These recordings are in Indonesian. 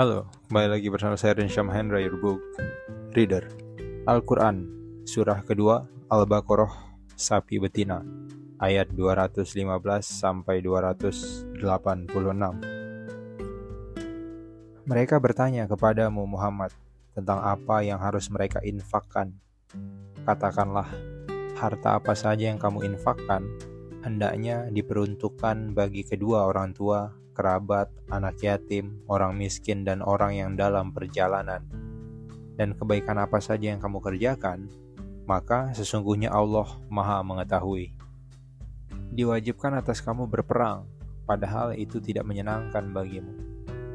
Halo, kembali lagi bersama saya Rinsyam Hendra, your book reader. Al-Quran, surah kedua, Al-Baqarah, sapi betina, ayat 215 sampai 286. Mereka bertanya kepadamu Muhammad tentang apa yang harus mereka infakkan. Katakanlah, harta apa saja yang kamu infakkan hendaknya diperuntukkan bagi kedua orang tua kerabat, anak yatim, orang miskin, dan orang yang dalam perjalanan. Dan kebaikan apa saja yang kamu kerjakan, maka sesungguhnya Allah Maha Mengetahui. Diwajibkan atas kamu berperang, padahal itu tidak menyenangkan bagimu.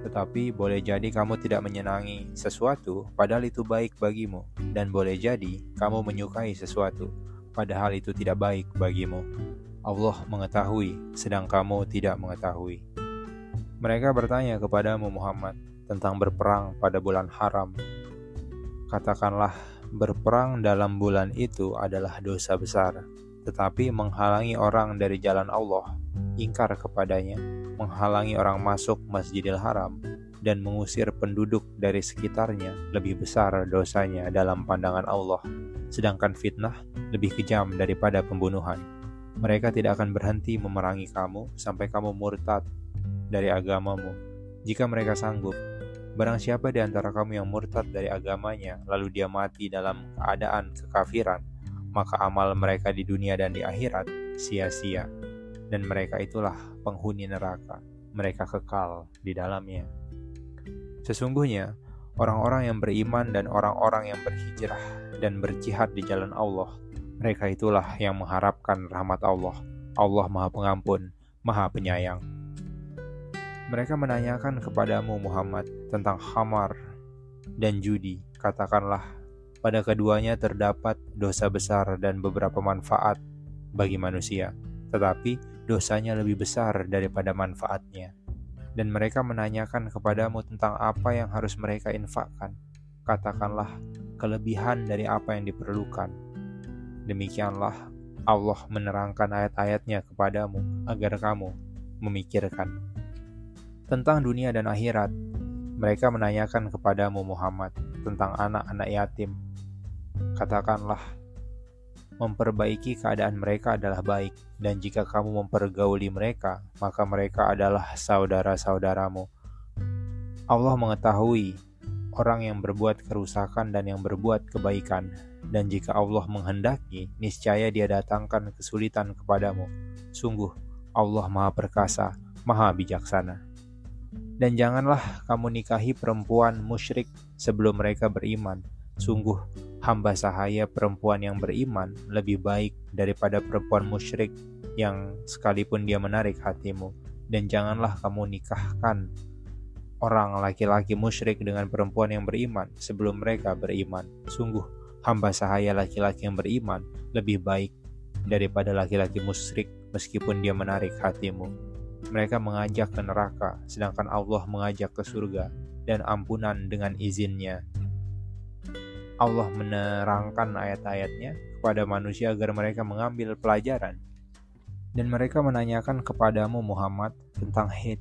Tetapi boleh jadi kamu tidak menyenangi sesuatu, padahal itu baik bagimu, dan boleh jadi kamu menyukai sesuatu, padahal itu tidak baik bagimu. Allah mengetahui, sedang kamu tidak mengetahui. Mereka bertanya kepadamu Muhammad tentang berperang pada bulan haram. Katakanlah, berperang dalam bulan itu adalah dosa besar, tetapi menghalangi orang dari jalan Allah, ingkar kepadanya, menghalangi orang masuk Masjidil Haram, dan mengusir penduduk dari sekitarnya lebih besar dosanya dalam pandangan Allah, sedangkan fitnah lebih kejam daripada pembunuhan. Mereka tidak akan berhenti memerangi kamu sampai kamu murtad dari agamamu, jika mereka sanggup. Barang siapa di antara kamu yang murtad dari agamanya, lalu dia mati dalam keadaan kekafiran, maka amal mereka di dunia dan di akhirat sia-sia, dan mereka itulah penghuni neraka. Mereka kekal di dalamnya. Sesungguhnya, orang-orang yang beriman dan orang-orang yang berhijrah dan berjihad di jalan Allah, mereka itulah yang mengharapkan rahmat Allah. Allah Maha Pengampun, Maha Penyayang. Mereka menanyakan kepadamu Muhammad tentang hamar dan judi. Katakanlah, pada keduanya terdapat dosa besar dan beberapa manfaat bagi manusia, tetapi dosanya lebih besar daripada manfaatnya. Dan mereka menanyakan kepadamu tentang apa yang harus mereka infakkan. Katakanlah, kelebihan dari apa yang diperlukan. Demikianlah Allah menerangkan ayat-ayatnya kepadamu agar kamu memikirkan tentang dunia dan akhirat. Mereka menanyakan kepadamu Muhammad tentang anak-anak yatim. Katakanlah, memperbaiki keadaan mereka adalah baik, dan jika kamu mempergauli mereka, maka mereka adalah saudara-saudaramu. Allah mengetahui orang yang berbuat kerusakan dan yang berbuat kebaikan, dan jika Allah menghendaki, niscaya Dia datangkan kesulitan kepadamu. Sungguh, Allah Maha Perkasa, Maha Bijaksana. Dan janganlah kamu nikahi perempuan musyrik sebelum mereka beriman. Sungguh, hamba sahaya perempuan yang beriman lebih baik daripada perempuan musyrik yang sekalipun dia menarik hatimu. Dan janganlah kamu nikahkan orang laki-laki musyrik dengan perempuan yang beriman sebelum mereka beriman. Sungguh, hamba sahaya laki-laki yang beriman lebih baik daripada laki-laki musyrik meskipun dia menarik hatimu. Mereka mengajak ke neraka, sedangkan Allah mengajak ke surga dan ampunan dengan izinnya. Allah menerangkan ayat-ayatnya kepada manusia agar mereka mengambil pelajaran. Dan mereka menanyakan kepadamu Muhammad tentang haid.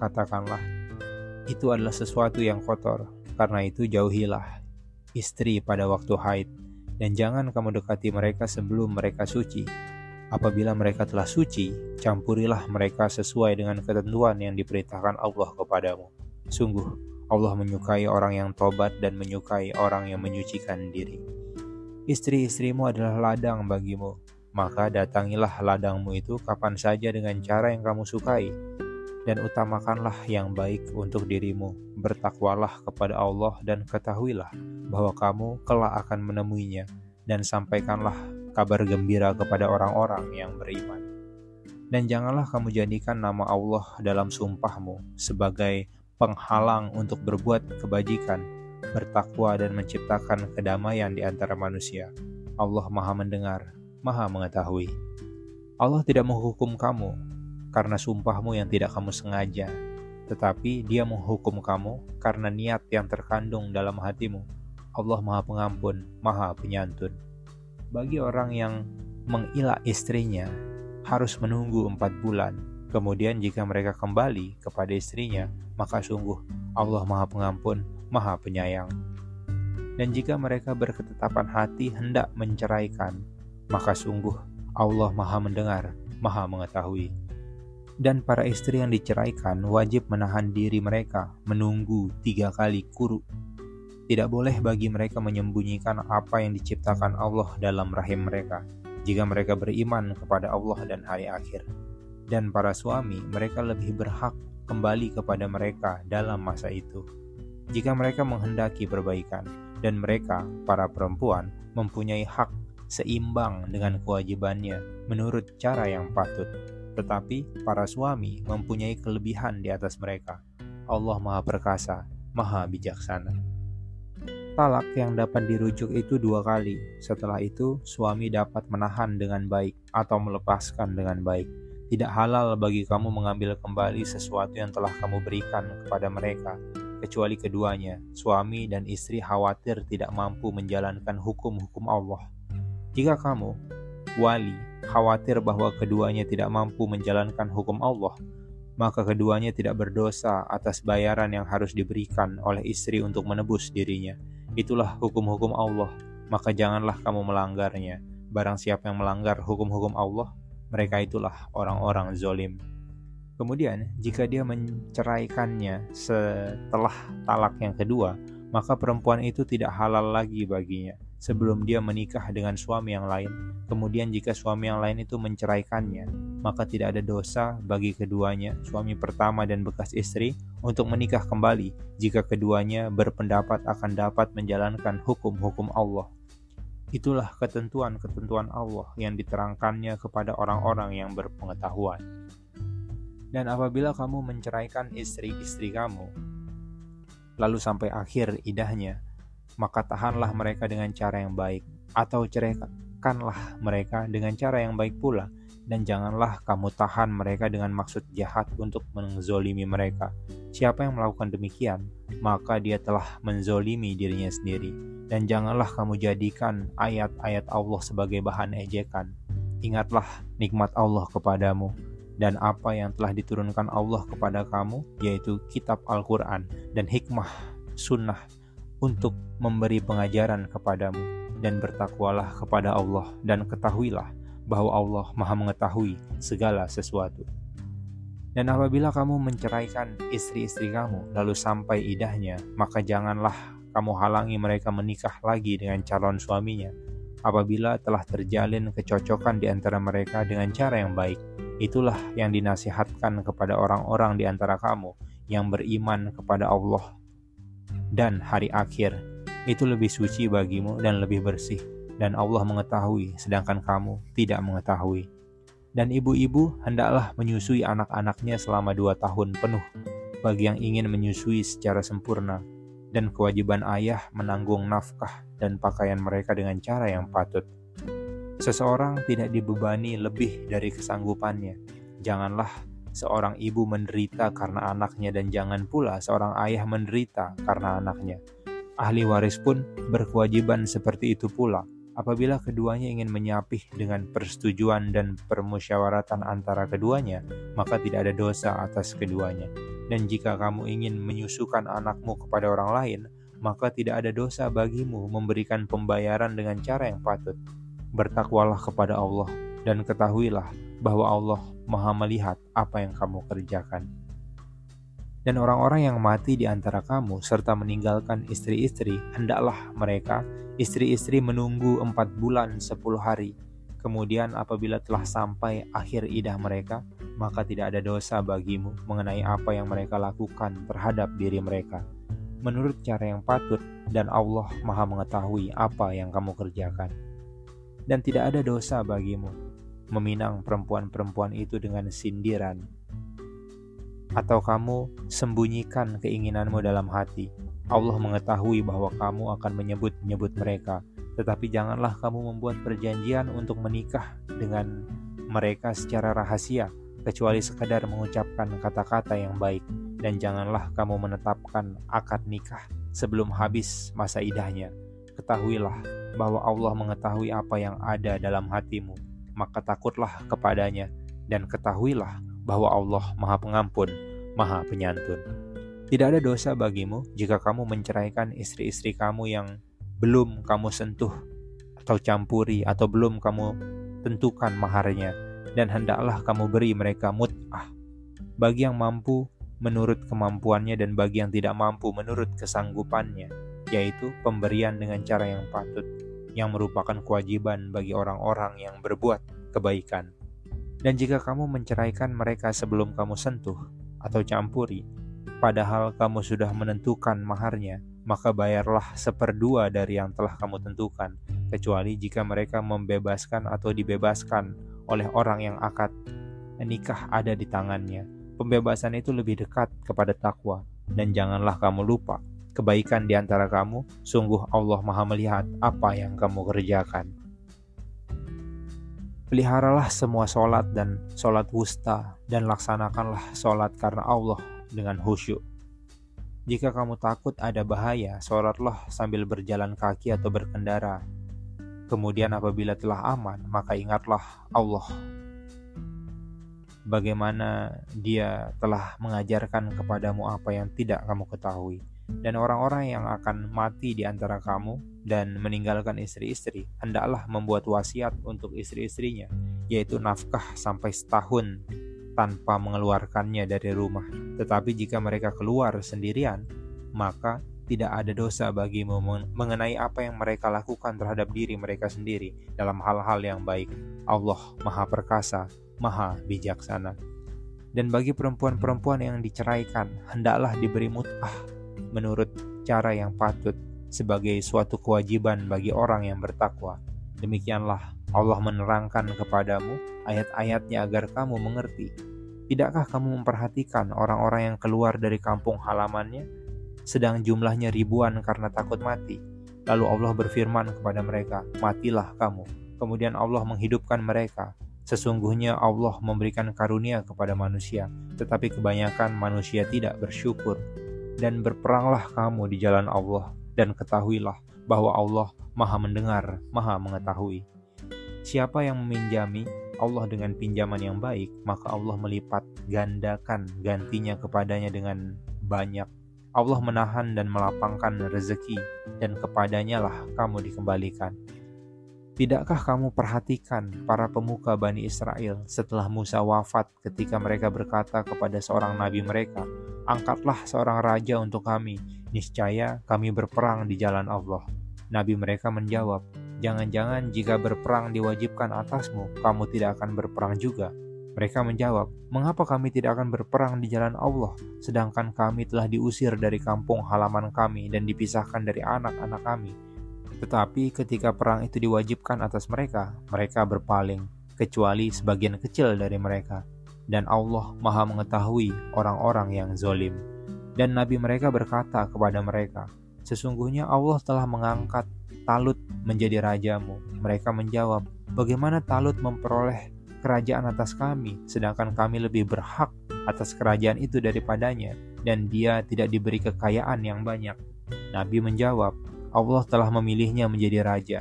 Katakanlah, itu adalah sesuatu yang kotor, karena itu jauhilah istri pada waktu haid, dan jangan kamu dekati mereka sebelum mereka suci Apabila mereka telah suci, campurilah mereka sesuai dengan ketentuan yang diperintahkan Allah kepadamu. Sungguh, Allah menyukai orang yang tobat dan menyukai orang yang menyucikan diri. Istri-istrimu adalah ladang bagimu, maka datangilah ladangmu itu kapan saja dengan cara yang kamu sukai, dan utamakanlah yang baik untuk dirimu. Bertakwalah kepada Allah dan ketahuilah bahwa kamu kelak akan menemuinya, dan sampaikanlah kabar gembira kepada orang-orang yang beriman. Dan janganlah kamu jadikan nama Allah dalam sumpahmu sebagai penghalang untuk berbuat kebajikan, bertakwa dan menciptakan kedamaian di antara manusia. Allah Maha Mendengar, Maha Mengetahui. Allah tidak menghukum kamu karena sumpahmu yang tidak kamu sengaja, tetapi Dia menghukum kamu karena niat yang terkandung dalam hatimu. Allah Maha Pengampun, Maha Penyantun bagi orang yang mengilah istrinya harus menunggu empat bulan Kemudian jika mereka kembali kepada istrinya, maka sungguh Allah Maha Pengampun, Maha Penyayang. Dan jika mereka berketetapan hati hendak menceraikan, maka sungguh Allah Maha Mendengar, Maha Mengetahui. Dan para istri yang diceraikan wajib menahan diri mereka menunggu tiga kali kuru. Tidak boleh bagi mereka menyembunyikan apa yang diciptakan Allah dalam rahim mereka, jika mereka beriman kepada Allah dan hari akhir. Dan para suami, mereka lebih berhak kembali kepada mereka dalam masa itu. Jika mereka menghendaki perbaikan, dan mereka, para perempuan, mempunyai hak seimbang dengan kewajibannya menurut cara yang patut. Tetapi para suami mempunyai kelebihan di atas mereka. Allah Maha Perkasa, Maha Bijaksana. Talak yang dapat dirujuk itu dua kali. Setelah itu, suami dapat menahan dengan baik atau melepaskan dengan baik. Tidak halal bagi kamu mengambil kembali sesuatu yang telah kamu berikan kepada mereka, kecuali keduanya, suami dan istri khawatir tidak mampu menjalankan hukum-hukum Allah. Jika kamu, wali, khawatir bahwa keduanya tidak mampu menjalankan hukum Allah, maka keduanya tidak berdosa atas bayaran yang harus diberikan oleh istri untuk menebus dirinya. Itulah hukum-hukum Allah, maka janganlah kamu melanggarnya. Barang siapa yang melanggar hukum-hukum Allah, mereka itulah orang-orang zolim. Kemudian, jika dia menceraikannya setelah talak yang kedua, maka perempuan itu tidak halal lagi baginya sebelum dia menikah dengan suami yang lain. Kemudian, jika suami yang lain itu menceraikannya, maka tidak ada dosa bagi keduanya, suami pertama dan bekas istri, untuk menikah kembali jika keduanya berpendapat akan dapat menjalankan hukum-hukum Allah. Itulah ketentuan-ketentuan Allah yang diterangkannya kepada orang-orang yang berpengetahuan. Dan apabila kamu menceraikan istri-istri kamu, lalu sampai akhir idahnya, maka tahanlah mereka dengan cara yang baik, atau ceraikanlah mereka dengan cara yang baik pula, dan janganlah kamu tahan mereka dengan maksud jahat untuk menzolimi mereka. Siapa yang melakukan demikian, maka dia telah menzolimi dirinya sendiri. Dan janganlah kamu jadikan ayat-ayat Allah sebagai bahan ejekan. Ingatlah nikmat Allah kepadamu, dan apa yang telah diturunkan Allah kepada kamu, yaitu kitab Al-Quran dan hikmah sunnah untuk memberi pengajaran kepadamu, dan bertakwalah kepada Allah, dan ketahuilah bahwa Allah Maha Mengetahui segala sesuatu. Dan apabila kamu menceraikan istri-istri kamu, lalu sampai idahnya, maka janganlah kamu halangi mereka menikah lagi dengan calon suaminya. Apabila telah terjalin kecocokan di antara mereka dengan cara yang baik, Itulah yang dinasihatkan kepada orang-orang di antara kamu yang beriman kepada Allah dan hari akhir. Itu lebih suci bagimu dan lebih bersih, dan Allah mengetahui, sedangkan kamu tidak mengetahui. Dan ibu-ibu hendaklah menyusui anak-anaknya selama dua tahun penuh, bagi yang ingin menyusui secara sempurna, dan kewajiban ayah menanggung nafkah dan pakaian mereka dengan cara yang patut Seseorang tidak dibebani lebih dari kesanggupannya. Janganlah seorang ibu menderita karena anaknya dan jangan pula seorang ayah menderita karena anaknya. Ahli waris pun berkewajiban seperti itu pula. Apabila keduanya ingin menyapih dengan persetujuan dan permusyawaratan antara keduanya, maka tidak ada dosa atas keduanya. Dan jika kamu ingin menyusukan anakmu kepada orang lain, maka tidak ada dosa bagimu memberikan pembayaran dengan cara yang patut bertakwalah kepada Allah dan ketahuilah bahwa Allah Maha melihat apa yang kamu kerjakan. Dan orang-orang yang mati di antara kamu serta meninggalkan istri-istri, hendaklah mereka istri-istri menunggu empat bulan sepuluh hari. Kemudian apabila telah sampai akhir idah mereka, maka tidak ada dosa bagimu mengenai apa yang mereka lakukan terhadap diri mereka. Menurut cara yang patut dan Allah maha mengetahui apa yang kamu kerjakan dan tidak ada dosa bagimu meminang perempuan-perempuan itu dengan sindiran, atau kamu sembunyikan keinginanmu dalam hati. Allah mengetahui bahwa kamu akan menyebut-nyebut mereka, tetapi janganlah kamu membuat perjanjian untuk menikah dengan mereka secara rahasia, kecuali sekadar mengucapkan kata-kata yang baik, dan janganlah kamu menetapkan akad nikah sebelum habis masa idahnya. Ketahuilah bahwa Allah mengetahui apa yang ada dalam hatimu, maka takutlah kepadanya dan ketahuilah bahwa Allah Maha Pengampun, Maha Penyantun. Tidak ada dosa bagimu jika kamu menceraikan istri-istri kamu yang belum kamu sentuh atau campuri atau belum kamu tentukan maharnya dan hendaklah kamu beri mereka mut'ah bagi yang mampu menurut kemampuannya dan bagi yang tidak mampu menurut kesanggupannya yaitu pemberian dengan cara yang patut yang merupakan kewajiban bagi orang-orang yang berbuat kebaikan dan jika kamu menceraikan mereka sebelum kamu sentuh atau campuri, padahal kamu sudah menentukan maharnya, maka bayarlah seperdua dari yang telah kamu tentukan, kecuali jika mereka membebaskan atau dibebaskan oleh orang yang akad nikah ada di tangannya. Pembebasan itu lebih dekat kepada takwa, dan janganlah kamu lupa kebaikan di antara kamu, sungguh Allah Maha Melihat apa yang kamu kerjakan. Peliharalah semua sholat dan sholat wusta dan laksanakanlah sholat karena Allah dengan khusyuk. Jika kamu takut ada bahaya, sholatlah sambil berjalan kaki atau berkendara. Kemudian apabila telah aman, maka ingatlah Allah. Bagaimana dia telah mengajarkan kepadamu apa yang tidak kamu ketahui dan orang-orang yang akan mati di antara kamu dan meninggalkan istri-istri, hendaklah membuat wasiat untuk istri-istrinya, yaitu nafkah sampai setahun tanpa mengeluarkannya dari rumah. Tetapi jika mereka keluar sendirian, maka tidak ada dosa bagimu mengenai apa yang mereka lakukan terhadap diri mereka sendiri dalam hal-hal yang baik. Allah Maha Perkasa, Maha Bijaksana. Dan bagi perempuan-perempuan yang diceraikan, hendaklah diberi mut'ah menurut cara yang patut sebagai suatu kewajiban bagi orang yang bertakwa. Demikianlah Allah menerangkan kepadamu ayat-ayatnya agar kamu mengerti. Tidakkah kamu memperhatikan orang-orang yang keluar dari kampung halamannya, sedang jumlahnya ribuan karena takut mati? Lalu Allah berfirman kepada mereka, "Matilah kamu." Kemudian Allah menghidupkan mereka. Sesungguhnya Allah memberikan karunia kepada manusia, tetapi kebanyakan manusia tidak bersyukur dan berperanglah kamu di jalan Allah dan ketahuilah bahwa Allah Maha mendengar, Maha mengetahui. Siapa yang meminjami Allah dengan pinjaman yang baik, maka Allah melipat gandakan gantinya kepadanya dengan banyak. Allah menahan dan melapangkan rezeki, dan kepadanya lah kamu dikembalikan. Tidakkah kamu perhatikan para pemuka Bani Israel setelah Musa wafat ketika mereka berkata kepada seorang nabi mereka, Angkatlah seorang raja untuk kami, niscaya kami berperang di jalan Allah. Nabi mereka menjawab, Jangan-jangan jika berperang diwajibkan atasmu, kamu tidak akan berperang juga. Mereka menjawab, Mengapa kami tidak akan berperang di jalan Allah, sedangkan kami telah diusir dari kampung halaman kami dan dipisahkan dari anak-anak kami? Tetapi ketika perang itu diwajibkan atas mereka, mereka berpaling, kecuali sebagian kecil dari mereka dan Allah Maha Mengetahui orang-orang yang zolim. Dan nabi mereka berkata kepada mereka, Sesungguhnya Allah telah mengangkat Talut menjadi rajamu. Mereka menjawab, Bagaimana Talut memperoleh kerajaan atas kami, sedangkan kami lebih berhak atas kerajaan itu daripadanya, dan dia tidak diberi kekayaan yang banyak. Nabi menjawab, Allah telah memilihnya menjadi raja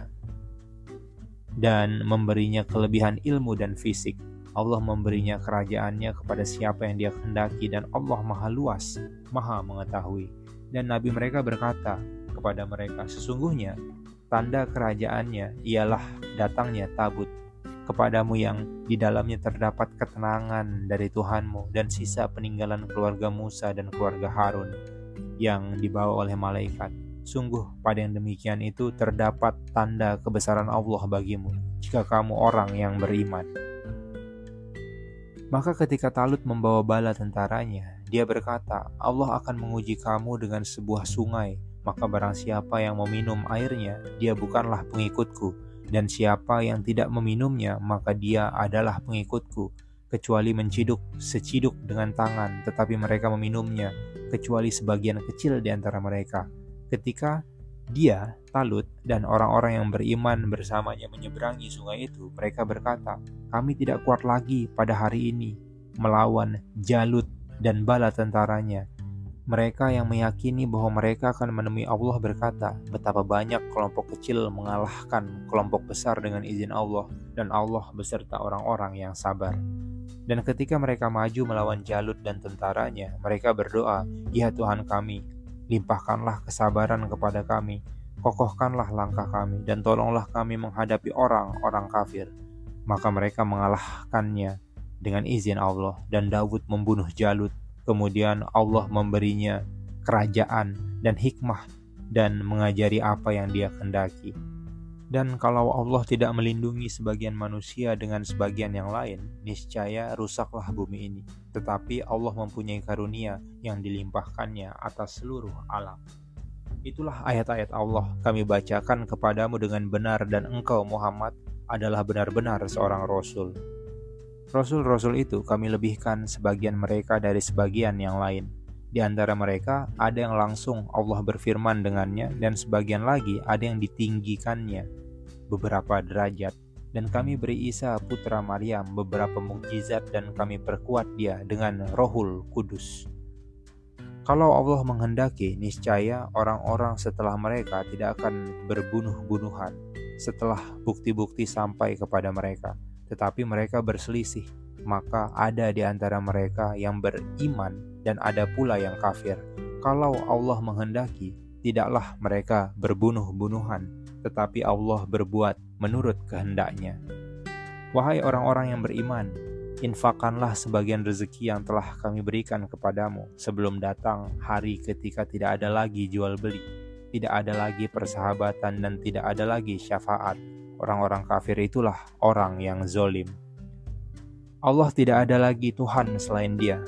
dan memberinya kelebihan ilmu dan fisik Allah memberinya kerajaannya kepada siapa yang dia kehendaki dan Allah maha luas, maha mengetahui. Dan Nabi mereka berkata kepada mereka, sesungguhnya tanda kerajaannya ialah datangnya tabut kepadamu yang di dalamnya terdapat ketenangan dari Tuhanmu dan sisa peninggalan keluarga Musa dan keluarga Harun yang dibawa oleh malaikat. Sungguh pada yang demikian itu terdapat tanda kebesaran Allah bagimu jika kamu orang yang beriman. Maka ketika Talut membawa bala tentaranya, dia berkata, Allah akan menguji kamu dengan sebuah sungai, maka barang siapa yang meminum airnya, dia bukanlah pengikutku, dan siapa yang tidak meminumnya, maka dia adalah pengikutku, kecuali menciduk seciduk dengan tangan, tetapi mereka meminumnya, kecuali sebagian kecil di antara mereka. Ketika dia, Talut, dan orang-orang yang beriman bersamanya menyeberangi sungai itu. Mereka berkata, "Kami tidak kuat lagi pada hari ini melawan Jalut dan bala tentaranya." Mereka yang meyakini bahwa mereka akan menemui Allah berkata, "Betapa banyak kelompok kecil mengalahkan kelompok besar dengan izin Allah, dan Allah beserta orang-orang yang sabar." Dan ketika mereka maju melawan Jalut dan tentaranya, mereka berdoa, "Ya Tuhan kami, limpahkanlah kesabaran kepada kami, kokohkanlah langkah kami, dan tolonglah kami menghadapi orang-orang kafir." Maka mereka mengalahkannya dengan izin Allah, dan Daud membunuh Jalut. Kemudian Allah memberinya kerajaan dan hikmah dan mengajari apa yang dia kendaki. Dan kalau Allah tidak melindungi sebagian manusia dengan sebagian yang lain, niscaya rusaklah bumi ini. Tetapi Allah mempunyai karunia yang dilimpahkannya atas seluruh alam. Itulah ayat-ayat Allah kami bacakan kepadamu dengan benar dan engkau Muhammad adalah benar-benar seorang Rasul. Rasul-Rasul itu kami lebihkan sebagian mereka dari sebagian yang lain. Di antara mereka ada yang langsung Allah berfirman dengannya dan sebagian lagi ada yang ditinggikannya beberapa derajat dan kami beri Isa putra Maryam beberapa mukjizat dan kami perkuat dia dengan Rohul Kudus. Kalau Allah menghendaki, niscaya orang-orang setelah mereka tidak akan berbunuh-bunuhan setelah bukti-bukti sampai kepada mereka, tetapi mereka berselisih. Maka ada di antara mereka yang beriman dan ada pula yang kafir. Kalau Allah menghendaki, tidaklah mereka berbunuh-bunuhan, tetapi Allah berbuat menurut kehendaknya. Wahai orang-orang yang beriman, infakkanlah sebagian rezeki yang telah kami berikan kepadamu sebelum datang hari ketika tidak ada lagi jual beli, tidak ada lagi persahabatan dan tidak ada lagi syafaat. Orang-orang kafir itulah orang yang zolim. Allah tidak ada lagi Tuhan selain Dia,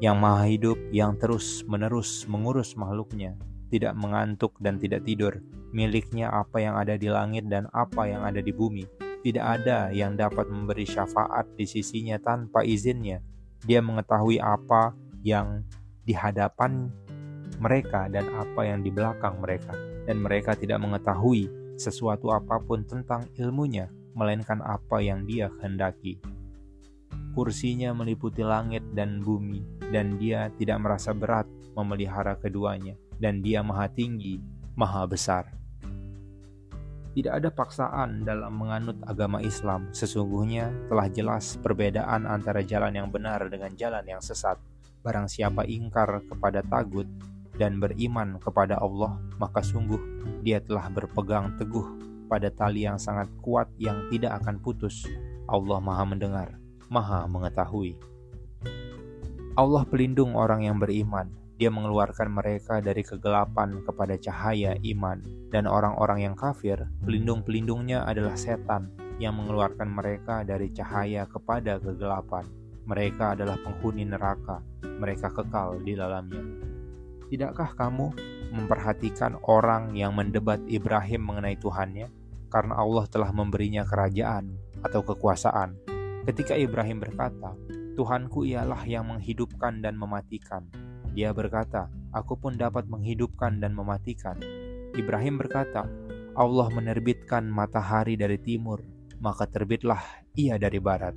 yang maha hidup yang terus-menerus mengurus makhluknya, tidak mengantuk dan tidak tidur, miliknya apa yang ada di langit dan apa yang ada di bumi. Tidak ada yang dapat memberi syafaat di sisinya tanpa izinnya. Dia mengetahui apa yang di hadapan mereka dan apa yang di belakang mereka, dan mereka tidak mengetahui sesuatu apa pun tentang ilmunya, melainkan apa yang dia kehendaki. Kursinya meliputi langit dan bumi, dan dia tidak merasa berat memelihara keduanya, dan dia maha tinggi, maha besar. Tidak ada paksaan dalam menganut agama Islam. Sesungguhnya telah jelas perbedaan antara jalan yang benar dengan jalan yang sesat. Barang siapa ingkar kepada tagut dan beriman kepada Allah, maka sungguh dia telah berpegang teguh pada tali yang sangat kuat yang tidak akan putus. Allah Maha Mendengar. Maha Mengetahui. Allah pelindung orang yang beriman. Dia mengeluarkan mereka dari kegelapan kepada cahaya iman, dan orang-orang yang kafir, pelindung-pelindungnya adalah setan yang mengeluarkan mereka dari cahaya kepada kegelapan. Mereka adalah penghuni neraka, mereka kekal di dalamnya. Tidakkah kamu memperhatikan orang yang mendebat Ibrahim mengenai Tuhannya, karena Allah telah memberinya kerajaan atau kekuasaan? Ketika Ibrahim berkata, Tuhanku ialah yang menghidupkan dan mematikan. Dia berkata, Aku pun dapat menghidupkan dan mematikan. Ibrahim berkata, Allah menerbitkan matahari dari timur, maka terbitlah ia dari barat.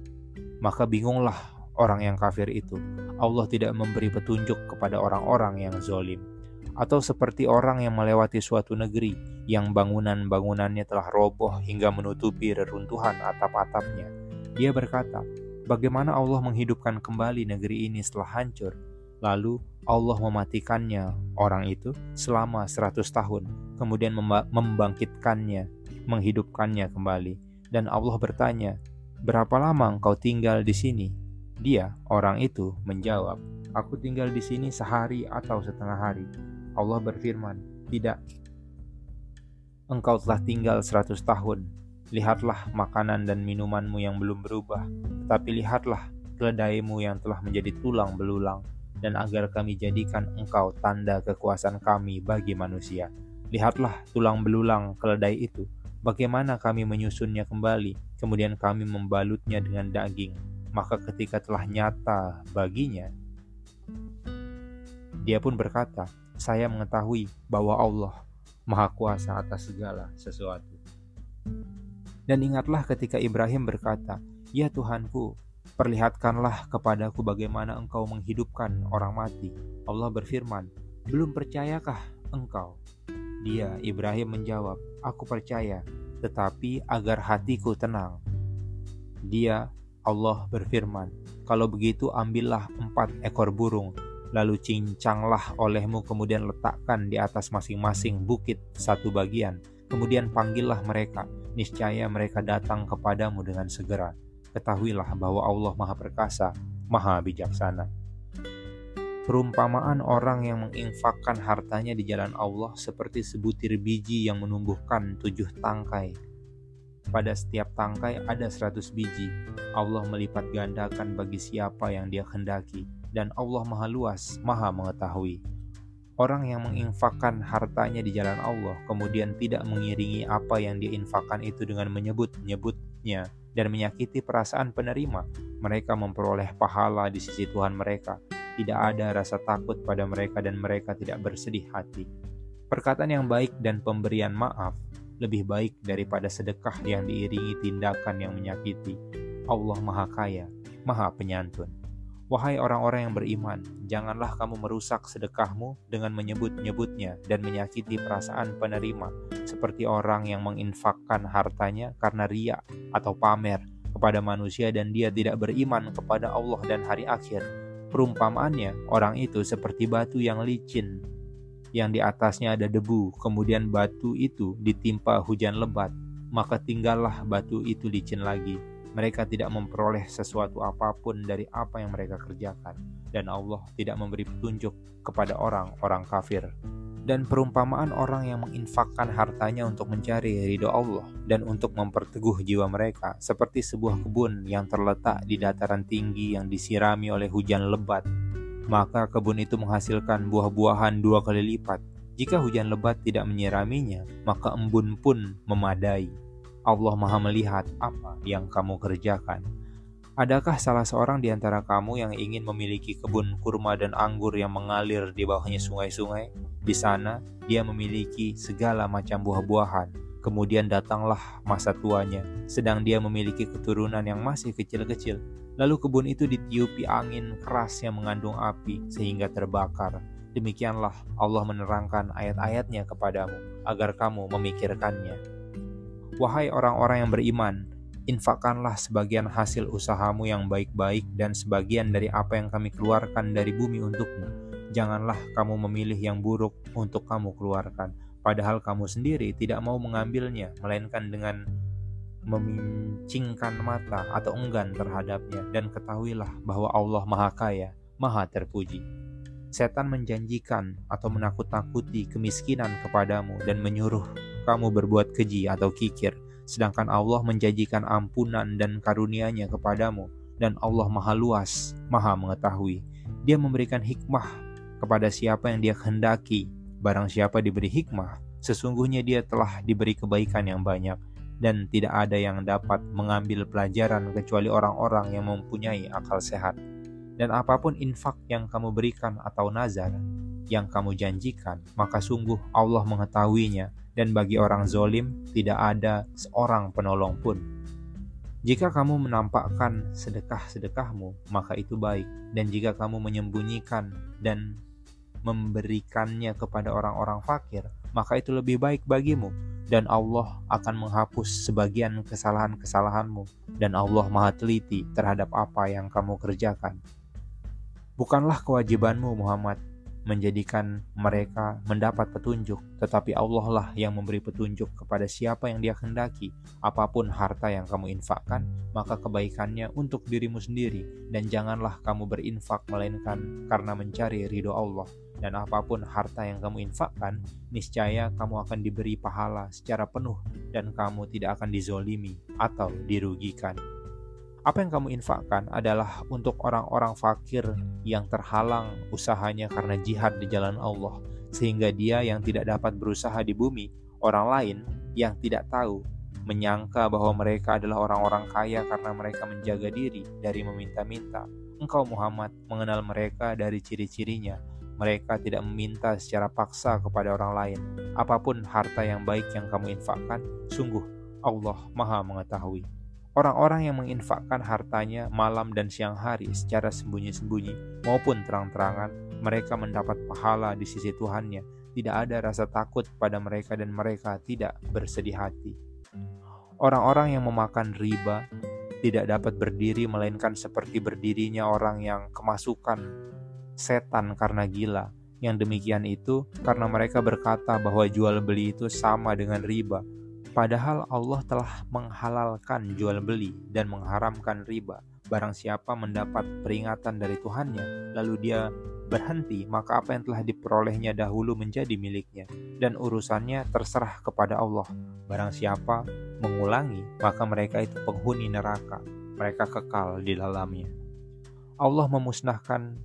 Maka bingunglah orang yang kafir itu. Allah tidak memberi petunjuk kepada orang-orang yang zolim. Atau seperti orang yang melewati suatu negeri yang bangunan-bangunannya telah roboh hingga menutupi reruntuhan atap-atapnya dia berkata, bagaimana Allah menghidupkan kembali negeri ini setelah hancur, lalu Allah mematikannya orang itu selama seratus tahun, kemudian membangkitkannya, menghidupkannya kembali. Dan Allah bertanya, berapa lama engkau tinggal di sini? Dia, orang itu, menjawab, aku tinggal di sini sehari atau setengah hari. Allah berfirman, tidak, engkau telah tinggal seratus tahun, Lihatlah makanan dan minumanmu yang belum berubah, tetapi lihatlah keledaimu yang telah menjadi tulang belulang, dan agar kami jadikan engkau tanda kekuasaan kami bagi manusia. Lihatlah tulang belulang keledai itu, bagaimana kami menyusunnya kembali, kemudian kami membalutnya dengan daging. Maka ketika telah nyata baginya, dia pun berkata, saya mengetahui bahwa Allah Maha Kuasa atas segala sesuatu. Dan ingatlah ketika Ibrahim berkata, Ya Tuhanku, perlihatkanlah kepadaku bagaimana engkau menghidupkan orang mati. Allah berfirman, Belum percayakah engkau? Dia, Ibrahim menjawab, Aku percaya, tetapi agar hatiku tenang. Dia, Allah berfirman, Kalau begitu ambillah empat ekor burung, lalu cincanglah olehmu kemudian letakkan di atas masing-masing bukit satu bagian. Kemudian panggillah mereka, niscaya mereka datang kepadamu dengan segera. Ketahuilah bahwa Allah Maha Perkasa, Maha Bijaksana. Perumpamaan orang yang menginfakkan hartanya di jalan Allah seperti sebutir biji yang menumbuhkan tujuh tangkai pada setiap tangkai ada seratus biji. Allah melipat gandakan bagi siapa yang dia kehendaki. Dan Allah maha luas, maha mengetahui. Orang yang menginfakkan hartanya di jalan Allah, kemudian tidak mengiringi apa yang dia infakkan itu dengan menyebut-nyebutnya dan menyakiti perasaan penerima, mereka memperoleh pahala di sisi Tuhan mereka. Tidak ada rasa takut pada mereka dan mereka tidak bersedih hati. Perkataan yang baik dan pemberian maaf lebih baik daripada sedekah yang diiringi tindakan yang menyakiti. Allah Maha Kaya, Maha Penyantun. Wahai orang-orang yang beriman, janganlah kamu merusak sedekahmu dengan menyebut-nyebutnya dan menyakiti perasaan penerima, seperti orang yang menginfakkan hartanya karena ria atau pamer kepada manusia dan dia tidak beriman kepada Allah dan hari akhir. Perumpamaannya, orang itu seperti batu yang licin yang di atasnya ada debu, kemudian batu itu ditimpa hujan lebat, maka tinggallah batu itu licin lagi. Mereka tidak memperoleh sesuatu apa pun dari apa yang mereka kerjakan, dan Allah tidak memberi petunjuk kepada orang-orang kafir. Dan perumpamaan orang yang menginfakkan hartanya untuk mencari ridho Allah dan untuk memperteguh jiwa mereka, seperti sebuah kebun yang terletak di dataran tinggi yang disirami oleh hujan lebat maka kebun itu menghasilkan buah-buahan dua kali lipat. Jika hujan lebat tidak menyiraminya, maka embun pun memadai. Allah Maha Melihat apa yang kamu kerjakan. Adakah salah seorang di antara kamu yang ingin memiliki kebun kurma dan anggur yang mengalir di bawahnya sungai-sungai? Di sana, dia memiliki segala macam buah-buahan. Kemudian datanglah masa tuanya, sedang dia memiliki keturunan yang masih kecil-kecil. Lalu kebun itu ditiupi angin keras yang mengandung api sehingga terbakar. Demikianlah Allah menerangkan ayat-ayatnya kepadamu agar kamu memikirkannya. Wahai orang-orang yang beriman, infakkanlah sebagian hasil usahamu yang baik-baik dan sebagian dari apa yang kami keluarkan dari bumi untukmu. Janganlah kamu memilih yang buruk untuk kamu keluarkan, padahal kamu sendiri tidak mau mengambilnya, melainkan dengan memincingkan mata atau enggan terhadapnya dan ketahuilah bahwa Allah Maha Kaya, Maha Terpuji. Setan menjanjikan atau menakut-nakuti kemiskinan kepadamu dan menyuruh kamu berbuat keji atau kikir, sedangkan Allah menjanjikan ampunan dan karunia-Nya kepadamu dan Allah Maha Luas, Maha Mengetahui. Dia memberikan hikmah kepada siapa yang Dia kehendaki. Barang siapa diberi hikmah, sesungguhnya dia telah diberi kebaikan yang banyak dan tidak ada yang dapat mengambil pelajaran kecuali orang-orang yang mempunyai akal sehat. Dan apa pun infak yang kamu berikan atau nazar yang kamu janjikan, maka sungguh Allah mengetahuinya dan bagi orang zolim tidak ada seorang penolong pun. Jika kamu menampakkan sedekah-sedekahmu, maka itu baik. Dan jika kamu menyembunyikan dan memberikannya kepada orang-orang fakir, maka itu lebih baik bagimu dan Allah akan menghapus sebagian kesalahan-kesalahanmu dan Allah Maha teliti terhadap apa yang kamu kerjakan. Bukanlah kewajibanmu Muhammad menjadikan mereka mendapat petunjuk, tetapi Allah lah yang memberi petunjuk kepada siapa yang Dia kehendaki. Apa pun harta yang kamu infakkan, maka kebaikannya untuk dirimu sendiri, dan janganlah kamu berinfak melainkan karena mencari ridho Allah dan apa pun harta yang kamu infakkan, niscaya kamu akan diberi pahala secara penuh dan kamu tidak akan dizolimi atau dirugikan. Apa yang kamu infakkan adalah untuk orang-orang fakir yang terhalang usahanya karena jihad di jalan Allah, sehingga dia yang tidak dapat berusaha di bumi, orang lain yang tidak tahu menyangka bahwa mereka adalah orang-orang kaya karena mereka menjaga diri dari meminta-minta. Engkau Muhammad mengenal mereka dari ciri-cirinya, mereka tidak meminta secara paksa kepada orang lain. Apa pun harta yang baik yang kamu infakkan, sungguh Allah Maha Mengetahui. Orang-orang yang menginfakkan hartanya malam dan siang hari secara sembunyi-sembunyi maupun terang-terangan, mereka mendapat pahala di sisi Tuhannya. Tidak ada rasa takut pada mereka dan mereka tidak bersedih hati. Orang-orang yang memakan riba tidak dapat berdiri melainkan seperti berdirinya orang yang kemasukan setan karena gila. Yang demikian itu karena mereka berkata bahwa jual beli itu sama dengan riba. Padahal Allah telah menghalalkan jual beli dan mengharamkan riba. Barang siapa mendapat peringatan dari Tuhannya, lalu dia berhenti, maka apa yang telah diperolehnya dahulu menjadi miliknya, dan urusannya terserah kepada Allah. Barang siapa mengulangi, maka mereka itu penghuni neraka, mereka kekal di dalamnya. Allah memusnahkan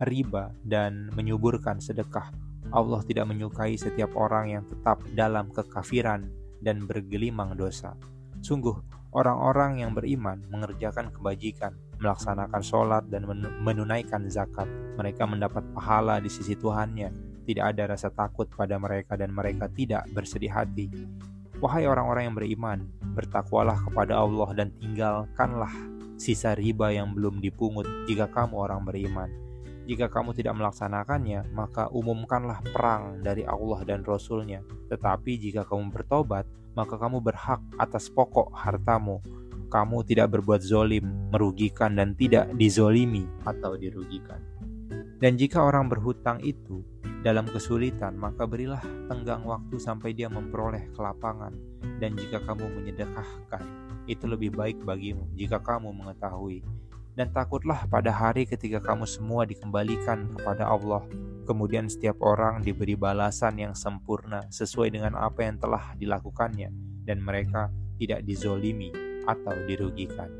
riba dan menyuburkan sedekah. Allah tidak menyukai setiap orang yang tetap dalam kekafiran dan bergelimang dosa. Sungguh, orang-orang yang beriman mengerjakan kebajikan, melaksanakan sholat dan menunaikan zakat. Mereka mendapat pahala di sisi Tuhannya. Tidak ada rasa takut pada mereka dan mereka tidak bersedih hati. Wahai orang-orang yang beriman, bertakwalah kepada Allah dan tinggalkanlah sisa riba yang belum dipungut jika kamu orang beriman. Jika kamu tidak melaksanakannya, maka umumkanlah perang dari Allah dan Rasul-Nya. Tetapi jika kamu bertobat, maka kamu berhak atas pokok hartamu kamu tidak berbuat zolim, merugikan, dan tidak dizolimi atau dirugikan. Dan jika orang berhutang itu dalam kesulitan, maka berilah tenggang waktu sampai dia memperoleh kelapangan. Dan jika kamu menyedekahkan, itu lebih baik bagimu jika kamu mengetahui. Dan takutlah pada hari ketika kamu semua dikembalikan kepada Allah. Kemudian setiap orang diberi balasan yang sempurna sesuai dengan apa yang telah dilakukannya. Dan mereka tidak dizolimi atau dirugikan.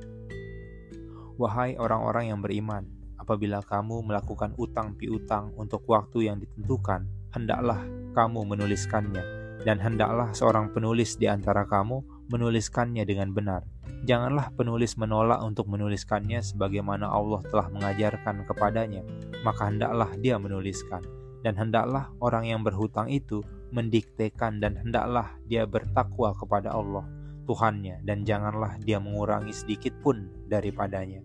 Wahai orang-orang yang beriman, apabila kamu melakukan utang piutang untuk waktu yang ditentukan, hendaklah kamu menuliskannya, dan hendaklah seorang penulis di antara kamu menuliskannya dengan benar. Janganlah penulis menolak untuk menuliskannya sebagaimana Allah telah mengajarkan kepadanya, maka hendaklah dia menuliskan. Dan hendaklah orang yang berhutang itu mendiktekan dan hendaklah dia bertakwa kepada Allah Tuhannya dan janganlah dia mengurangi sedikit pun daripadanya.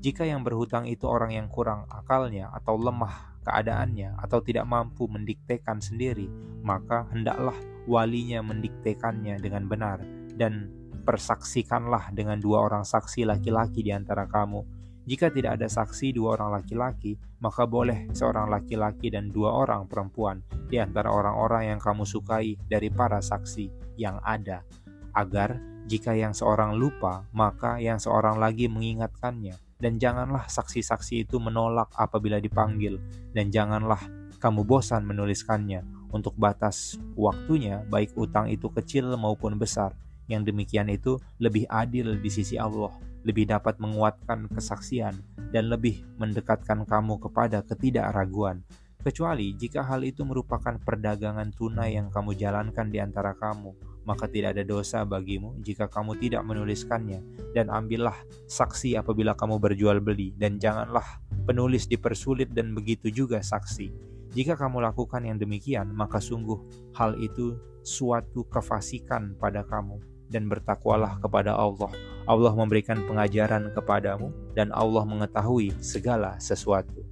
Jika yang berhutang itu orang yang kurang akalnya atau lemah keadaannya atau tidak mampu mendiktekan sendiri, maka hendaklah walinya mendiktekannya dengan benar dan persaksikanlah dengan dua orang saksi laki-laki di antara kamu. Jika tidak ada saksi dua orang laki-laki, maka boleh seorang laki-laki dan dua orang perempuan di antara orang-orang yang kamu sukai dari para saksi yang ada agar jika yang seorang lupa, maka yang seorang lagi mengingatkannya. Dan janganlah saksi-saksi itu menolak apabila dipanggil, dan janganlah kamu bosan menuliskannya untuk batas waktunya, baik utang itu kecil maupun besar. Yang demikian itu lebih adil di sisi Allah, lebih dapat menguatkan kesaksian, dan lebih mendekatkan kamu kepada ketidakraguan. Kecuali jika hal itu merupakan perdagangan tunai yang kamu jalankan di antara kamu, maka tidak ada dosa bagimu jika kamu tidak menuliskannya, dan ambillah saksi apabila kamu berjual beli, dan janganlah penulis dipersulit dan begitu juga saksi. Jika kamu lakukan yang demikian, maka sungguh hal itu suatu kefasikan pada kamu, dan bertakwalah kepada Allah. Allah memberikan pengajaran kepadamu, dan Allah mengetahui segala sesuatu.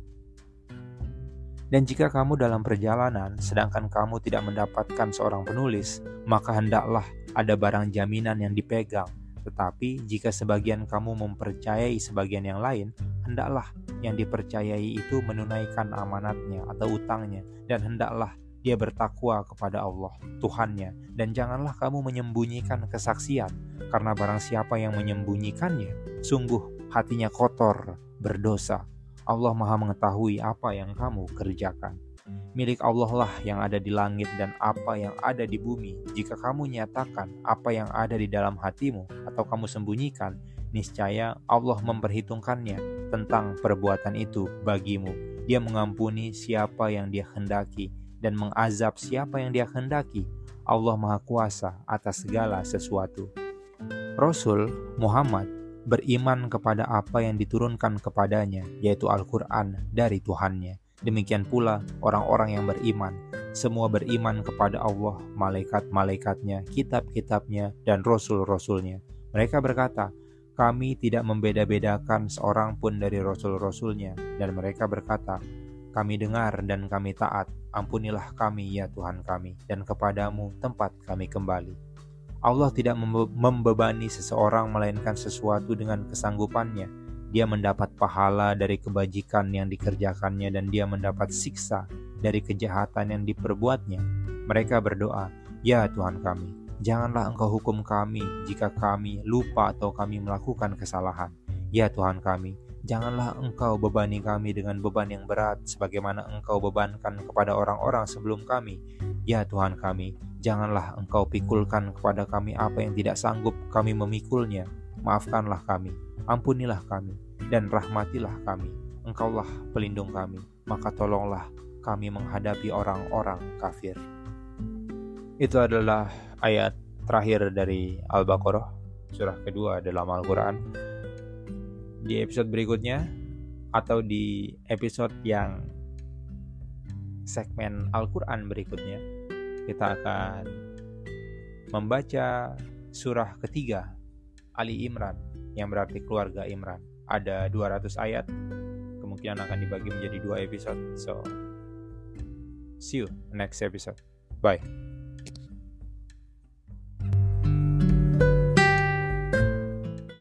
Dan jika kamu dalam perjalanan, sedangkan kamu tidak mendapatkan seorang penulis, maka hendaklah ada barang jaminan yang dipegang. Tetapi jika sebagian kamu mempercayai sebagian yang lain, hendaklah yang dipercayai itu menunaikan amanatnya atau utangnya, dan hendaklah dia bertakwa kepada Allah, Tuhannya, dan janganlah kamu menyembunyikan kesaksian, karena barang siapa yang menyembunyikannya, sungguh hatinya kotor, berdosa, Allah Maha Mengetahui apa yang kamu kerjakan. Milik Allah lah yang ada di langit dan apa yang ada di bumi. Jika kamu nyatakan apa yang ada di dalam hatimu atau kamu sembunyikan, niscaya Allah memperhitungkannya tentang perbuatan itu bagimu. Dia mengampuni siapa yang dia hendaki dan mengazab siapa yang dia hendaki. Allah Maha Kuasa atas segala sesuatu. Rasul Muhammad beriman kepada apa yang diturunkan kepadanya, yaitu Al-Quran dari Tuhannya. Demikian pula orang-orang yang beriman, semua beriman kepada Allah, malaikat-malaikatnya, kitab-kitabnya, dan rasul-rasulnya. Mereka berkata, kami tidak membeda-bedakan seorang pun dari rasul-rasulnya, dan mereka berkata, kami dengar dan kami taat, ampunilah kami ya Tuhan kami, dan kepadamu tempat kami kembali. Allah tidak membebani seseorang melainkan sesuatu dengan kesanggupannya. Dia mendapat pahala dari kebajikan yang dikerjakannya dan dia mendapat siksa dari kejahatan yang diperbuatnya. Mereka berdoa, "Ya Tuhan kami, janganlah Engkau hukum kami jika kami lupa atau kami melakukan kesalahan. Ya Tuhan kami, janganlah Engkau bebani kami dengan beban yang berat sebagaimana Engkau bebankan kepada orang-orang sebelum kami. Ya Tuhan kami, janganlah Engkau pikulkan kepada kami apa yang tidak sanggup kami memikulnya. Maafkanlah kami, ampunilah kami, dan rahmatilah kami. Engkaulah pelindung kami, maka tolonglah kami menghadapi orang-orang kafir. Itu adalah ayat terakhir dari Al-Baqarah, surah kedua dalam Al-Quran. Di episode berikutnya, atau di episode yang segmen Al-Quran berikutnya, kita akan membaca surah ketiga Ali Imran yang berarti keluarga Imran. Ada 200 ayat, kemungkinan akan dibagi menjadi dua episode. So, see you next episode. Bye.